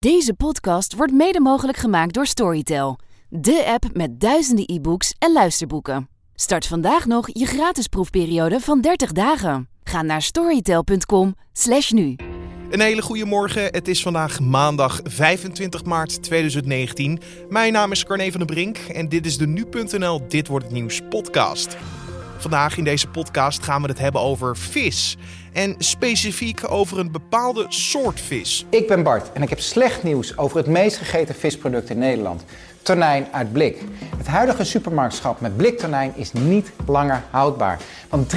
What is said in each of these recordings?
Deze podcast wordt mede mogelijk gemaakt door Storytel, de app met duizenden e-books en luisterboeken. Start vandaag nog je gratis proefperiode van 30 dagen. Ga naar storytel.com/slash nu. Een hele goede morgen. Het is vandaag maandag 25 maart 2019. Mijn naam is Carne van der Brink en dit is de Nu.nl Dit Wordt Het Nieuws podcast. Vandaag in deze podcast gaan we het hebben over vis. En specifiek over een bepaalde soort vis. Ik ben Bart en ik heb slecht nieuws over het meest gegeten visproduct in Nederland. Tonijn uit blik. Het huidige supermarktschap met bliktonijn is niet langer houdbaar. Want 93%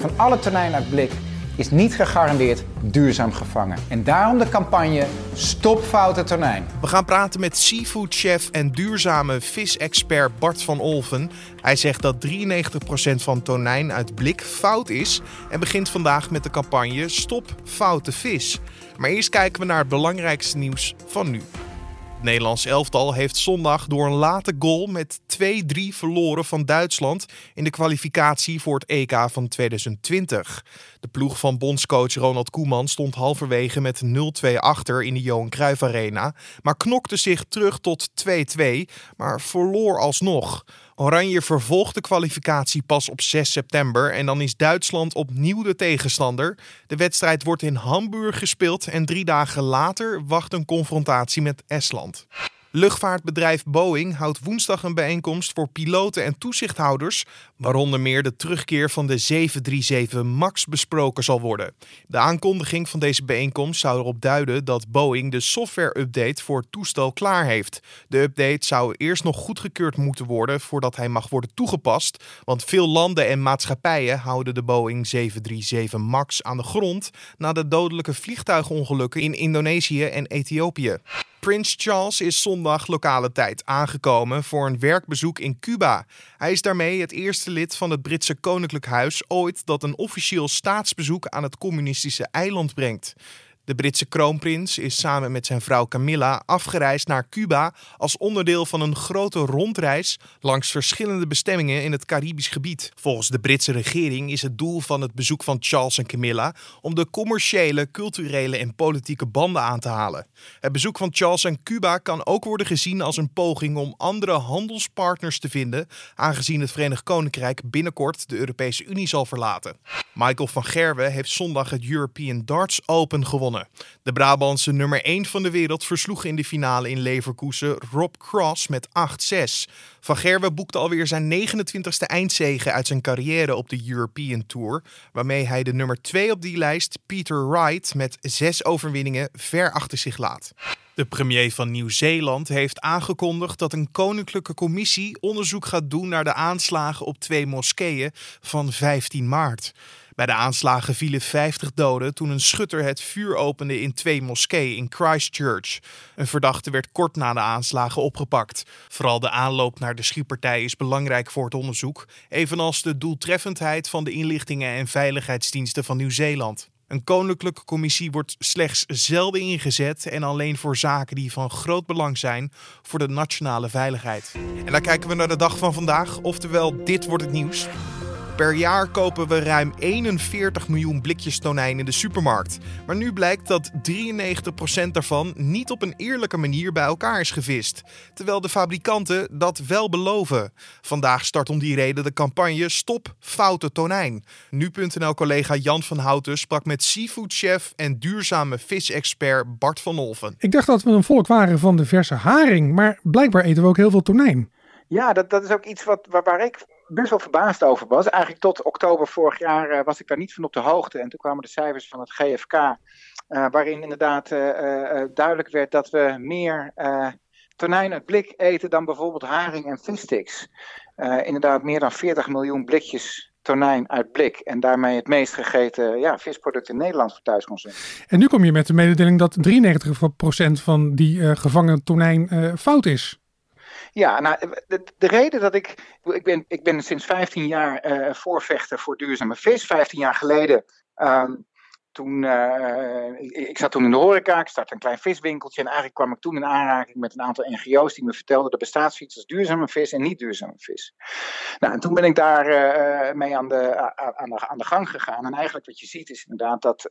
van alle tonijn uit blik is niet gegarandeerd duurzaam gevangen. En daarom de campagne Stop Foute Tonijn. We gaan praten met seafoodchef en duurzame visexpert Bart van Olven. Hij zegt dat 93% van tonijn uit blik fout is en begint vandaag met de campagne Stop Foute Vis. Maar eerst kijken we naar het belangrijkste nieuws van nu. Het Nederlands elftal heeft zondag door een late goal met 2-3 verloren van Duitsland in de kwalificatie voor het EK van 2020. De ploeg van bondscoach Ronald Koeman stond halverwege met 0-2 achter in de Johan Cruijff Arena, maar knokte zich terug tot 2-2, maar verloor alsnog. Oranje vervolgt de kwalificatie pas op 6 september en dan is Duitsland opnieuw de tegenstander. De wedstrijd wordt in Hamburg gespeeld en drie dagen later wacht een confrontatie met Estland. Luchtvaartbedrijf Boeing houdt woensdag een bijeenkomst voor piloten en toezichthouders, waaronder meer de terugkeer van de 737 MAX besproken zal worden. De aankondiging van deze bijeenkomst zou erop duiden dat Boeing de software-update voor toestel klaar heeft. De update zou eerst nog goedgekeurd moeten worden voordat hij mag worden toegepast, want veel landen en maatschappijen houden de Boeing 737 MAX aan de grond na de dodelijke vliegtuigongelukken in Indonesië en Ethiopië. Prins Charles is zondag lokale tijd aangekomen voor een werkbezoek in Cuba. Hij is daarmee het eerste lid van het Britse Koninklijk Huis ooit dat een officieel staatsbezoek aan het communistische eiland brengt. De Britse kroonprins is samen met zijn vrouw Camilla afgereisd naar Cuba als onderdeel van een grote rondreis langs verschillende bestemmingen in het Caribisch gebied. Volgens de Britse regering is het doel van het bezoek van Charles en Camilla om de commerciële, culturele en politieke banden aan te halen. Het bezoek van Charles en Cuba kan ook worden gezien als een poging om andere handelspartners te vinden, aangezien het Verenigd Koninkrijk binnenkort de Europese Unie zal verlaten. Michael van Gerwen heeft zondag het European Darts Open gewonnen. De Brabantse nummer 1 van de wereld versloeg in de finale in Leverkusen Rob Cross met 8-6. Van Gerwen boekte alweer zijn 29ste eindzege uit zijn carrière op de European Tour, waarmee hij de nummer 2 op die lijst, Peter Wright, met zes overwinningen ver achter zich laat. De premier van Nieuw-Zeeland heeft aangekondigd dat een koninklijke commissie onderzoek gaat doen naar de aanslagen op twee moskeeën van 15 maart. Bij de aanslagen vielen 50 doden toen een schutter het vuur opende in twee moskeeën in Christchurch. Een verdachte werd kort na de aanslagen opgepakt. Vooral de aanloop naar de schietpartij is belangrijk voor het onderzoek, evenals de doeltreffendheid van de inlichtingen en veiligheidsdiensten van Nieuw-Zeeland. Een koninklijke commissie wordt slechts zelden ingezet en alleen voor zaken die van groot belang zijn voor de nationale veiligheid. En dan kijken we naar de dag van vandaag, oftewel dit wordt het nieuws. Per jaar kopen we ruim 41 miljoen blikjes tonijn in de supermarkt. Maar nu blijkt dat 93% daarvan niet op een eerlijke manier bij elkaar is gevist. Terwijl de fabrikanten dat wel beloven. Vandaag start om die reden de campagne Stop Foute Tonijn. Nu.nl-collega Jan van Houten sprak met seafoodchef en duurzame visexpert Bart van Olven. Ik dacht dat we een volk waren van de verse haring, maar blijkbaar eten we ook heel veel tonijn. Ja, dat, dat is ook iets wat, waar, waar ik best wel verbaasd over was. Eigenlijk tot oktober vorig jaar uh, was ik daar niet van op de hoogte. En toen kwamen de cijfers van het GFK, uh, waarin inderdaad uh, duidelijk werd dat we meer tonijn uit blik eten dan bijvoorbeeld haring en vissticks. inderdaad meer dan 40 miljoen blikjes tonijn uit blik. En daarmee het meest gegeten ja, visproduct in Nederland voor thuisconsumptie. En nu kom je met de mededeling dat 93% van die gevangen tonijn fout is. Ja, nou, de, de, reden dat ik. Ik ben, ik ben sinds 15 jaar uh, voorvechter voor duurzame vis. 15 jaar geleden. Um, toen, uh, ik, zat toen in de horeca, ik startte een klein viswinkeltje. En eigenlijk kwam ik toen in aanraking met een aantal NGO's die me vertelden: er bestaat zoiets als duurzame vis en niet duurzame vis. Nou, en toen ben ik daar mee aan de, aan, de, aan de gang gegaan. En eigenlijk wat je ziet is inderdaad dat,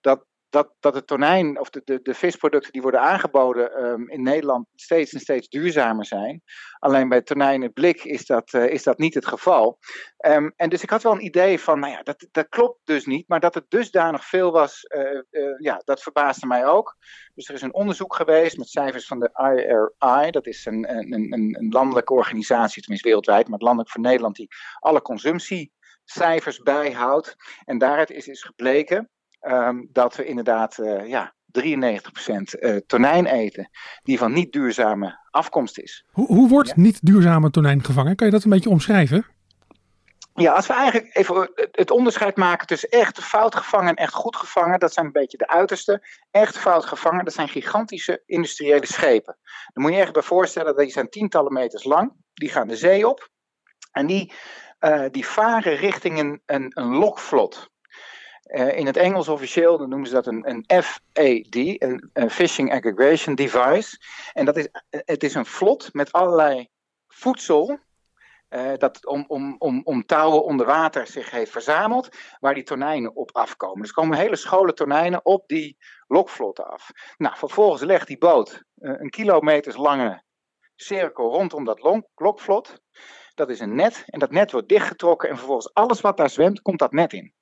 dat dat, dat het tonijn of de, de, de visproducten die worden aangeboden ehm, in Nederland steeds en steeds duurzamer zijn. Alleen bij tonijn en blik is dat, uh, is dat niet het geval. Um, en dus ik had wel een idee van, nou ja, dat, dat klopt dus niet. Maar dat het dusdanig veel was, uh, uh, ja, dat verbaasde mij ook. Dus er is een onderzoek geweest met cijfers van de IRI. Dat is een, een, een, een landelijke organisatie, tenminste wereldwijd, maar landelijk voor Nederland, die alle consumptiecijfers bijhoudt. En daaruit is, is gebleken um, dat we inderdaad uh, ja, 93% uh, tonijn eten die van niet duurzame afkomst is. Hoe, hoe wordt ja? niet duurzame tonijn gevangen? Kan je dat een beetje omschrijven? Ja, als we eigenlijk even het onderscheid maken tussen echt fout gevangen en echt goed gevangen, dat zijn een beetje de uiterste. Echt fout gevangen, dat zijn gigantische industriële schepen. Dan moet je je echt bij voorstellen dat die zijn tientallen meters lang, die gaan de zee op en die, uh, die varen richting een, een, een lokvlot. Uh, in het Engels officieel dan noemen ze dat een, een FAD, een, Fishing Aggregation Device. En dat is, het is een vlot met allerlei voedsel uh, dat om, om, om, om touwen onder water zich heeft verzameld, waar die tonijnen op afkomen. Dus komen hele scholen tonijnen op die lokvlotten af. Nou, vervolgens legt die boot uh, een kilometers lange cirkel rondom dat lokvlot. Dat is een net en dat net wordt dichtgetrokken en vervolgens alles wat daar zwemt, komt dat net in.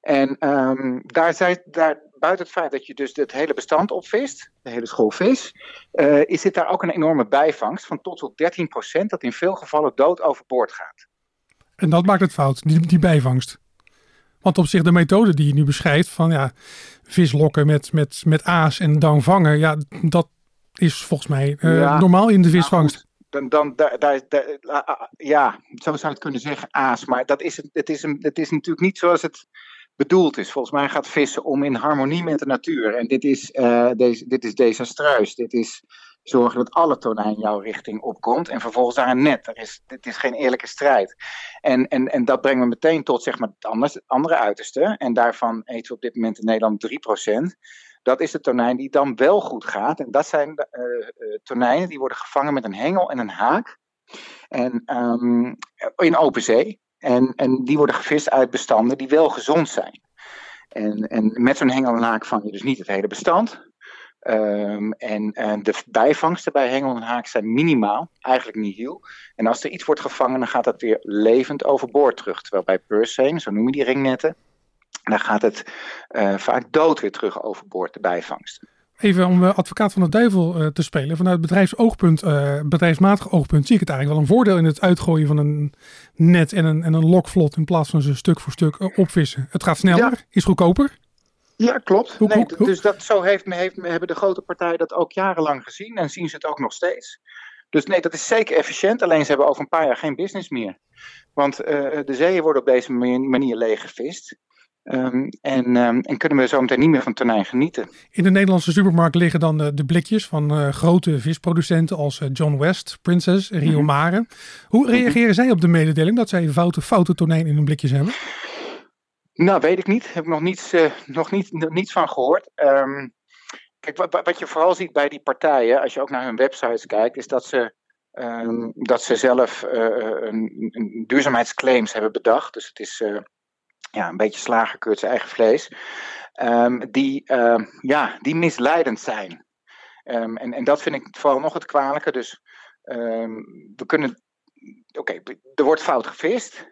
En um, daar, zijn, daar, buiten het feit dat je dus het hele bestand opvist, de hele school vis, uh, is dit daar ook een enorme bijvangst van tot tot 13%, dat in veel gevallen dood overboord gaat. En dat maakt het fout, die, die bijvangst. Want op zich de methode die je nu beschrijft, van ja, vis lokken met, met, met aas en dan vangen, ja, dat is volgens mij uh, ja, normaal in de visvangst. Nou dan, dan daar, daar, daar, ja, zo zou je het kunnen zeggen, aas. Maar dat is, het, is, een, het is natuurlijk niet zoals het bedoeld is. Volgens mij gaat vissen om in harmonie met de natuur. En dit is, uh, deze, dit is desastreus. Dit is zorgen dat alle tonijn jouw richting opkomt. En vervolgens daar een net. Er is, dit is geen eerlijke strijd. En, en, en dat brengt me meteen tot zeg maar, het anders, andere uiterste. En daarvan eten we op dit moment in Nederland 3%. Dat is de tonijn die dan wel goed gaat. En dat zijn de, uh, uh, tonijnen die worden gevangen met een hengel en een haak. En um, in open zee. En, en die worden gevist uit bestanden die wel gezond zijn. En, en met zo'n hengel en haak vang je dus niet het hele bestand. Um, en, en, de bijvangsten bij hengel en haak zijn minimaal, eigenlijk niet heel. En als er iets wordt gevangen, dan gaat dat weer levend overboord terug. Terwijl bij purseine, zo noemen die ringnetten, dan gaat het uh, vaak dood weer terug overboord, de bijvangsten. Even om advocaat van de duivel uh, te spelen. Vanuit bedrijfsoogpunt, uh, bedrijfsmatig oogpunt, zie ik het eigenlijk wel een voordeel in het uitgooien van een net en een, en een lokvlot in plaats van ze stuk voor stuk uh, opvissen. Het gaat sneller, ja. is goedkoper. Ja, klopt. Nee, dus dat, zo heeft, heeft, hebben de grote partijen dat ook jarenlang gezien en zien ze het ook nog steeds. Dus nee, dat is zeker efficiënt. Alleen ze hebben over een paar jaar geen business meer. Want de zeeën worden op deze manier leeggevist. Um, en, um, en, kunnen we zo meteen niet meer van tonijn genieten. In de Nederlandse supermarkt liggen dan de, de blikjes van uh, grote visproducenten als uh, John West, Princess, Rio mm-hmm. Mare. Hoe reageren mm-hmm. zij op de mededeling dat zij foute, foute tonijn in hun blikjes hebben? Nou, weet ik niet. Heb ik nog niets, nog niet, nog niets van gehoord. Um, kijk, wat, wat, je vooral ziet bij die partijen, als je ook naar hun websites kijkt, is dat ze, dat ze zelf een, een duurzaamheidsclaims hebben bedacht. Dus het is ja, een beetje slagerkeurt zijn eigen vlees, um, die, uh, ja, die misleidend zijn. Um, en, en dat vind ik vooral nog het kwalijke. Dus we kunnen, oké, er wordt fout gevist,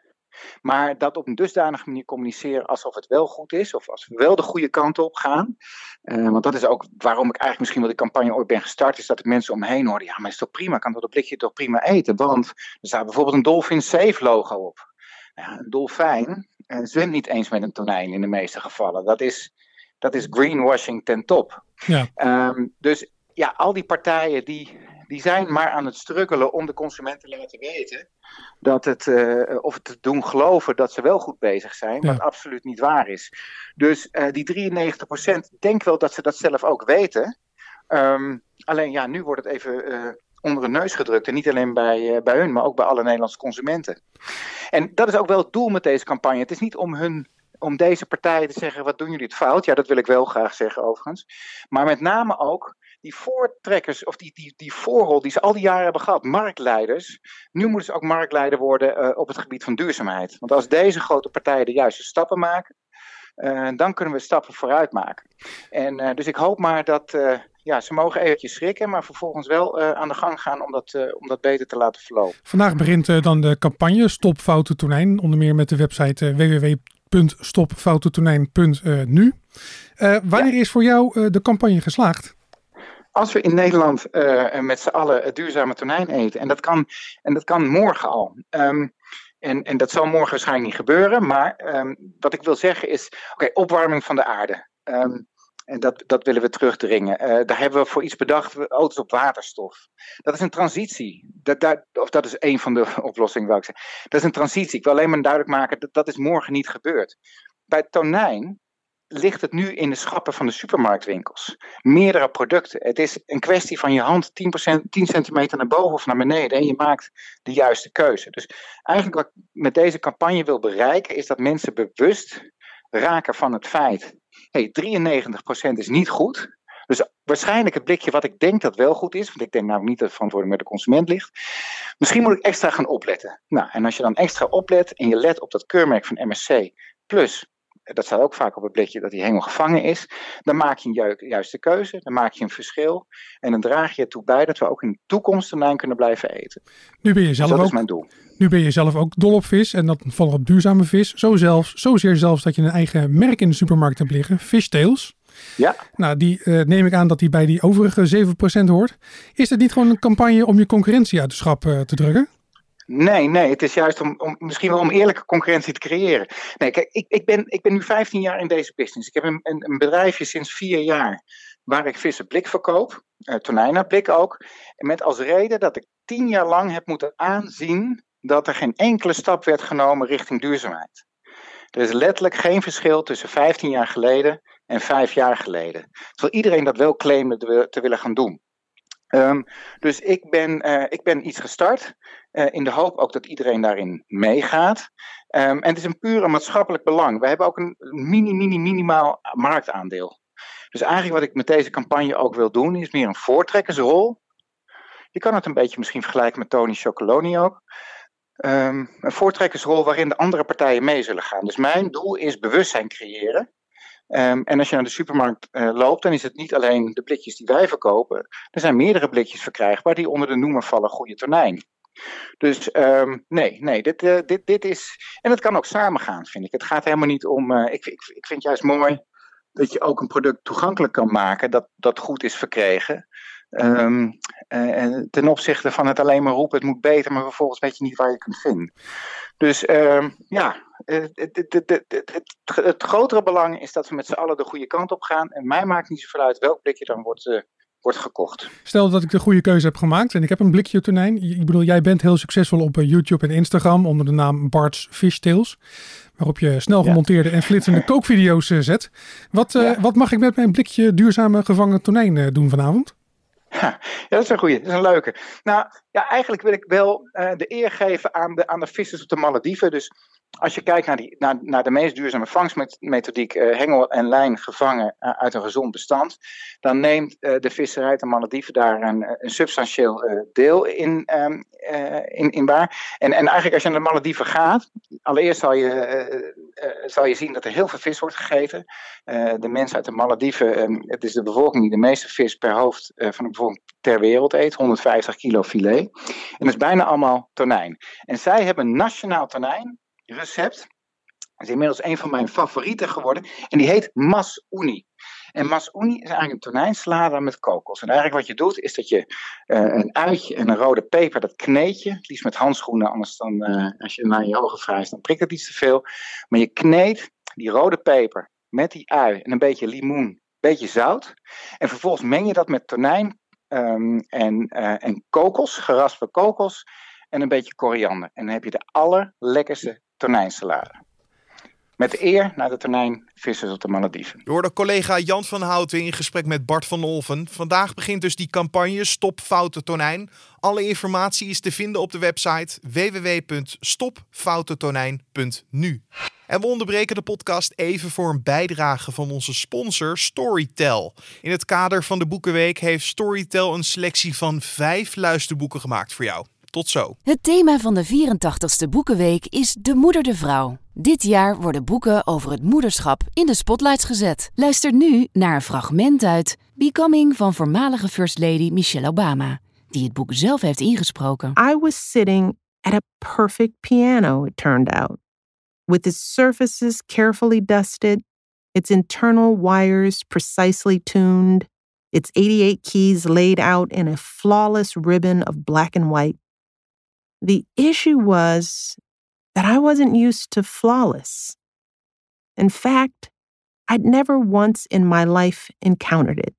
maar dat op een dusdanige manier communiceren alsof het wel goed is, of als we wel de goede kant op gaan. Want dat is ook waarom ik eigenlijk misschien wel de campagne ooit ben gestart, is dat de mensen omheen horen. Ja, maar is toch prima, kan dat een blikje toch prima eten? Want er staat bijvoorbeeld een Dolphin Safe logo op. Ja, een dolfijn zwemt niet eens met een tonijn in de meeste gevallen. Dat is, dat is greenwashing ten top. Ja. Um, dus ja, al die partijen die, die zijn maar aan het struggelen om de consument te laten weten dat het, uh, of het te doen geloven dat ze wel goed bezig zijn, ja. wat absoluut niet waar is. Dus uh, die 93% denk wel dat ze dat zelf ook weten. Um, alleen ja, nu wordt het even uh, onder de neus gedrukt. En niet alleen bij, uh, bij hun, maar ook bij alle Nederlandse consumenten. En dat is ook wel het doel met deze campagne. Het is niet om hun om deze partijen te zeggen, wat doen jullie het fout? Ja, dat wil ik wel graag zeggen overigens. Maar met name ook die voortrekkers, of die, die, die voorrol die ze al die jaren hebben gehad, marktleiders. Nu moeten ze ook marktleider worden uh, op het gebied van duurzaamheid. Want als deze grote partijen de juiste stappen maken, dan kunnen we stappen vooruit maken. En dus ik hoop maar dat ja, ze mogen eventjes schrikken, maar vervolgens wel aan de gang gaan om dat, om dat beter te laten verlopen. Vandaag begint dan de campagne Stop Foute Tonijn, onder meer met de website www.stopfoutentonijn.nu. wanneer is voor jou de campagne geslaagd? als we in Nederland uh, met z'n allen duurzame tonijn eten, en dat kan, en dat kan morgen al. Um, en, en dat zal morgen waarschijnlijk niet gebeuren, maar um, wat ik wil zeggen is, oké, opwarming van de aarde. Um, en dat, dat willen we terugdringen. Uh, daar hebben we voor iets bedacht, auto's op waterstof. Dat is een transitie. Dat, dat, of dat is een van de oplossingen, wil ik zeggen. Dat is een transitie. Ik wil alleen maar duidelijk maken, dat, dat is morgen niet gebeurd. Bij tonijn ligt het nu in de schappen van de supermarktwinkels. Meerdere producten. Het is een kwestie van je hand 10%, 10 centimeter naar boven of naar beneden en je maakt de juiste keuze. Dus eigenlijk wat ik met deze campagne wil bereiken is dat mensen bewust raken van het feit, hey, 93% is niet goed. Dus waarschijnlijk het blikje wat ik denk dat wel goed is, want ik denk namelijk niet dat de verantwoording bij de consument ligt. Misschien moet ik extra gaan opletten. Nou, en als je dan extra oplet en je let op dat keurmerk van MSC plus dat staat ook vaak op het blikje dat die hengel gevangen is. Dan maak je een juiste keuze, dan maak je een verschil. En dan draag je ertoe bij dat we ook in de toekomst tonijn kunnen blijven eten. Nu ben je zelf dat ook, is mijn doel. Nu ben je zelf ook dol op vis en dat vooral op duurzame vis. Zo zelfs, zozeer zelfs dat je een eigen merk in de supermarkt hebt liggen, Fishtails. Ja. Nou, die uh, neem ik aan dat die bij die overige 7% hoort. Is het niet gewoon een campagne om je concurrentie uit de schap uh, te drukken? Nee, nee, het is juist om, om, misschien wel om eerlijke concurrentie te creëren. Nee, kijk, ik, ik, ben, ik ben nu 15 jaar in deze business. Ik heb een, een, een bedrijfje sinds vier jaar waar ik vissen blik verkoop, uh, tonijnen blik ook. Met als reden dat ik tien jaar lang heb moeten aanzien dat er geen enkele stap werd genomen richting duurzaamheid. Er is letterlijk geen verschil tussen 15 jaar geleden en vijf jaar geleden. Terwijl iedereen dat wel claimde te willen gaan doen. Um, dus ik ben, uh, ik ben iets gestart uh, in de hoop ook dat iedereen daarin meegaat. Um, en het is een pure maatschappelijk belang. We hebben ook een mini, mini, minimaal marktaandeel. Dus eigenlijk wat ik met deze campagne ook wil doen, is meer een voortrekkersrol. Je kan het een beetje misschien vergelijken met Tony Chocoloni ook. Um, een voortrekkersrol waarin de andere partijen mee zullen gaan. Dus mijn doel is bewustzijn creëren. Um, en als je naar de supermarkt uh, loopt, dan is het niet alleen de blikjes die wij verkopen. Er zijn meerdere blikjes verkrijgbaar die onder de noemer vallen goede tonijn. Dus um, nee, nee, dit, uh, dit, dit is. En het kan ook samengaan, vind ik. Het gaat helemaal niet om. Uh, ik, ik, ik vind juist mooi dat je ook een product toegankelijk kan maken dat, dat goed is verkregen. Uh, ten opzichte van het alleen maar roepen, het moet beter, maar vervolgens weet je niet waar je kunt vinden. Dus uh, ja, het, het, het, het, grotere belang is dat we met z'n allen de goede kant op gaan. En mij maakt niet zoveel uit welk blikje dan wordt, uh, wordt gekocht. Stel dat ik de goede keuze heb gemaakt en ik heb een blikje tonijn. Ik bedoel, jij bent heel succesvol op YouTube en Instagram onder de naam Bart's Fishtails. Waarop je snel gemonteerde ja. en flitsende kookvideo's zet. Wat, ja. wat mag ik met mijn blikje duurzame gevangen tonijn doen vanavond? Ja, dat is een goeie, dat is een leuke. Nou, ja, eigenlijk wil ik wel uh, de eer geven aan de, aan de vissers op de Malediven. Dus als je kijkt naar, naar, naar de meest duurzame vangstmethodiek, uh, hengel en lijn gevangen uh, uit een gezond bestand, dan neemt de visserij de Malediven daar een, een substantieel deel in, um, in, in waar. En, en eigenlijk als je naar de Malediven gaat, allereerst zal je, zal je zien dat er heel veel vis wordt gegeten. de mensen uit de Malediven, um, het is de bevolking die de meeste vis per hoofd van de bevolking ter wereld eet, 150 kilo filet. En dat is bijna allemaal tonijn. En zij hebben nationaal tonijn recept. Dat is inmiddels een van mijn favorieten geworden. En die heet Mas Uni. En Mas Uni is eigenlijk een tonijnsalade met kokos. En eigenlijk wat je doet, is dat je uh, een uitje en een rode peper, dat kneed je. Liefst met handschoenen, anders dan, uh, als je naar je ogen wrijft, dan prikt het iets te veel. Maar je kneedt die rode peper met die ui en een beetje limoen, een beetje zout. En vervolgens meng je dat met tonijn, um, en, uh, en kokos, geraspe kokos en een beetje koriander. En dan heb je de allerlekkerste tonijnsalade. Met de eer naar de tonijnvissers op de Malediven. Je hoorde collega Jan van Houten in gesprek met Bart van Olven. Vandaag begint dus die campagne Stop Foute Tonijn. Alle informatie is te vinden op de website www.stopfoutetonijn.nu. En we onderbreken de podcast even voor een bijdrage van onze sponsor Storytel. In het kader van de Boekenweek heeft Storytel een selectie van vijf luisterboeken gemaakt voor jou. Tot zo. Het thema van de 84ste Boekenweek is De Moeder de Vrouw. Dit jaar worden boeken over het moederschap in de spotlights gezet. Luister nu naar een fragment uit Becoming van voormalige First Lady Michelle Obama, die het boek zelf heeft ingesproken. I was sitting at a perfect piano, it turned out, with its surfaces carefully dusted, its internal wires precisely tuned, its 88 keys laid out in a flawless ribbon of black and white. The issue was that I wasn't used to flawless. In fact, I'd never once in my life encountered it.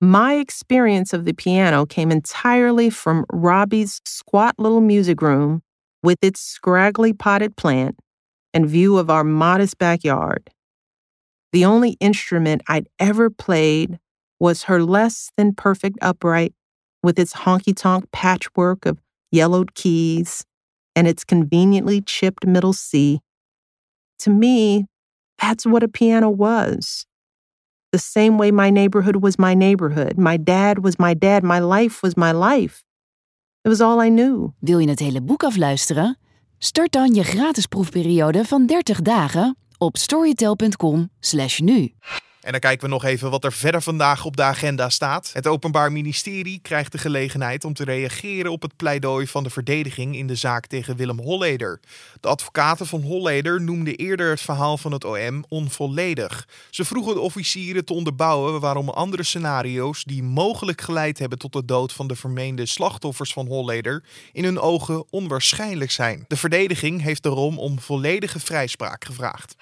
My experience of the piano came entirely from Robbie's squat little music room with its scraggly potted plant and view of our modest backyard. The only instrument I'd ever played was her less than perfect upright with its honky tonk patchwork of yellowed keys and its conveniently chipped middle C. To me, that's what a piano was. The same way my neighborhood was my neighborhood, my dad was my dad, my life was my life. It was all I knew. Wil je het hele boek afluisteren? Start dan je gratis proefperiode van 30 dagen op storytel.com/nu. En dan kijken we nog even wat er verder vandaag op de agenda staat. Het Openbaar Ministerie krijgt de gelegenheid om te reageren op het pleidooi van de verdediging in de zaak tegen Willem Holleder. De advocaten van Holleder noemden eerder het verhaal van het OM onvolledig. Ze vroegen de officieren te onderbouwen waarom andere scenario's die mogelijk geleid hebben tot de dood van de vermeende slachtoffers van Holleder in hun ogen onwaarschijnlijk zijn. De verdediging heeft daarom om volledige vrijspraak gevraagd.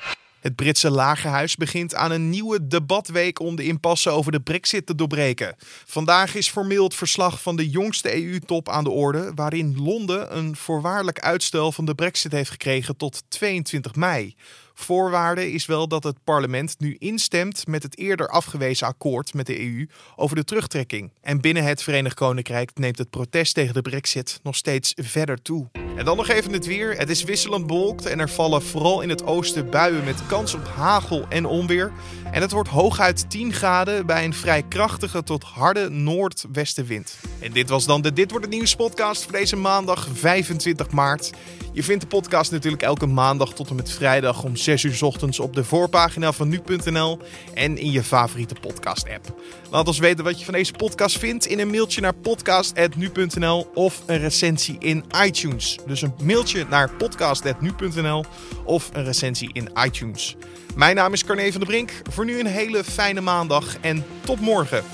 Het Britse lagerhuis begint aan een nieuwe debatweek om de impasse over de brexit te doorbreken. Vandaag is formeel het verslag van de jongste EU-top aan de orde, waarin Londen een voorwaardelijk uitstel van de brexit heeft gekregen tot 22 mei. Voorwaarde is wel dat het parlement nu instemt met het eerder afgewezen akkoord met de EU over de terugtrekking. En binnen het Verenigd Koninkrijk neemt het protest tegen de brexit nog steeds verder toe. En dan nog even het weer. Het is wisselend bewolkt en er vallen vooral in het oosten buien met kans op hagel en onweer. En het wordt hooguit 10 graden bij een vrij krachtige tot harde noordwestenwind. En dit was dan de Dit wordt het nieuws podcast voor deze maandag 25 maart. Je vindt de podcast natuurlijk elke maandag tot en met vrijdag om 6 uur ochtends op de voorpagina van nu.nl en in je favoriete podcast app. Laat ons weten wat je van deze podcast vindt in een mailtje naar podcast.nu.nl of een recensie in iTunes. Dus een mailtje naar podcast.nu.nl of een recensie in iTunes. Mijn naam is Carne van der Brink. Voor nu een hele fijne maandag en tot morgen.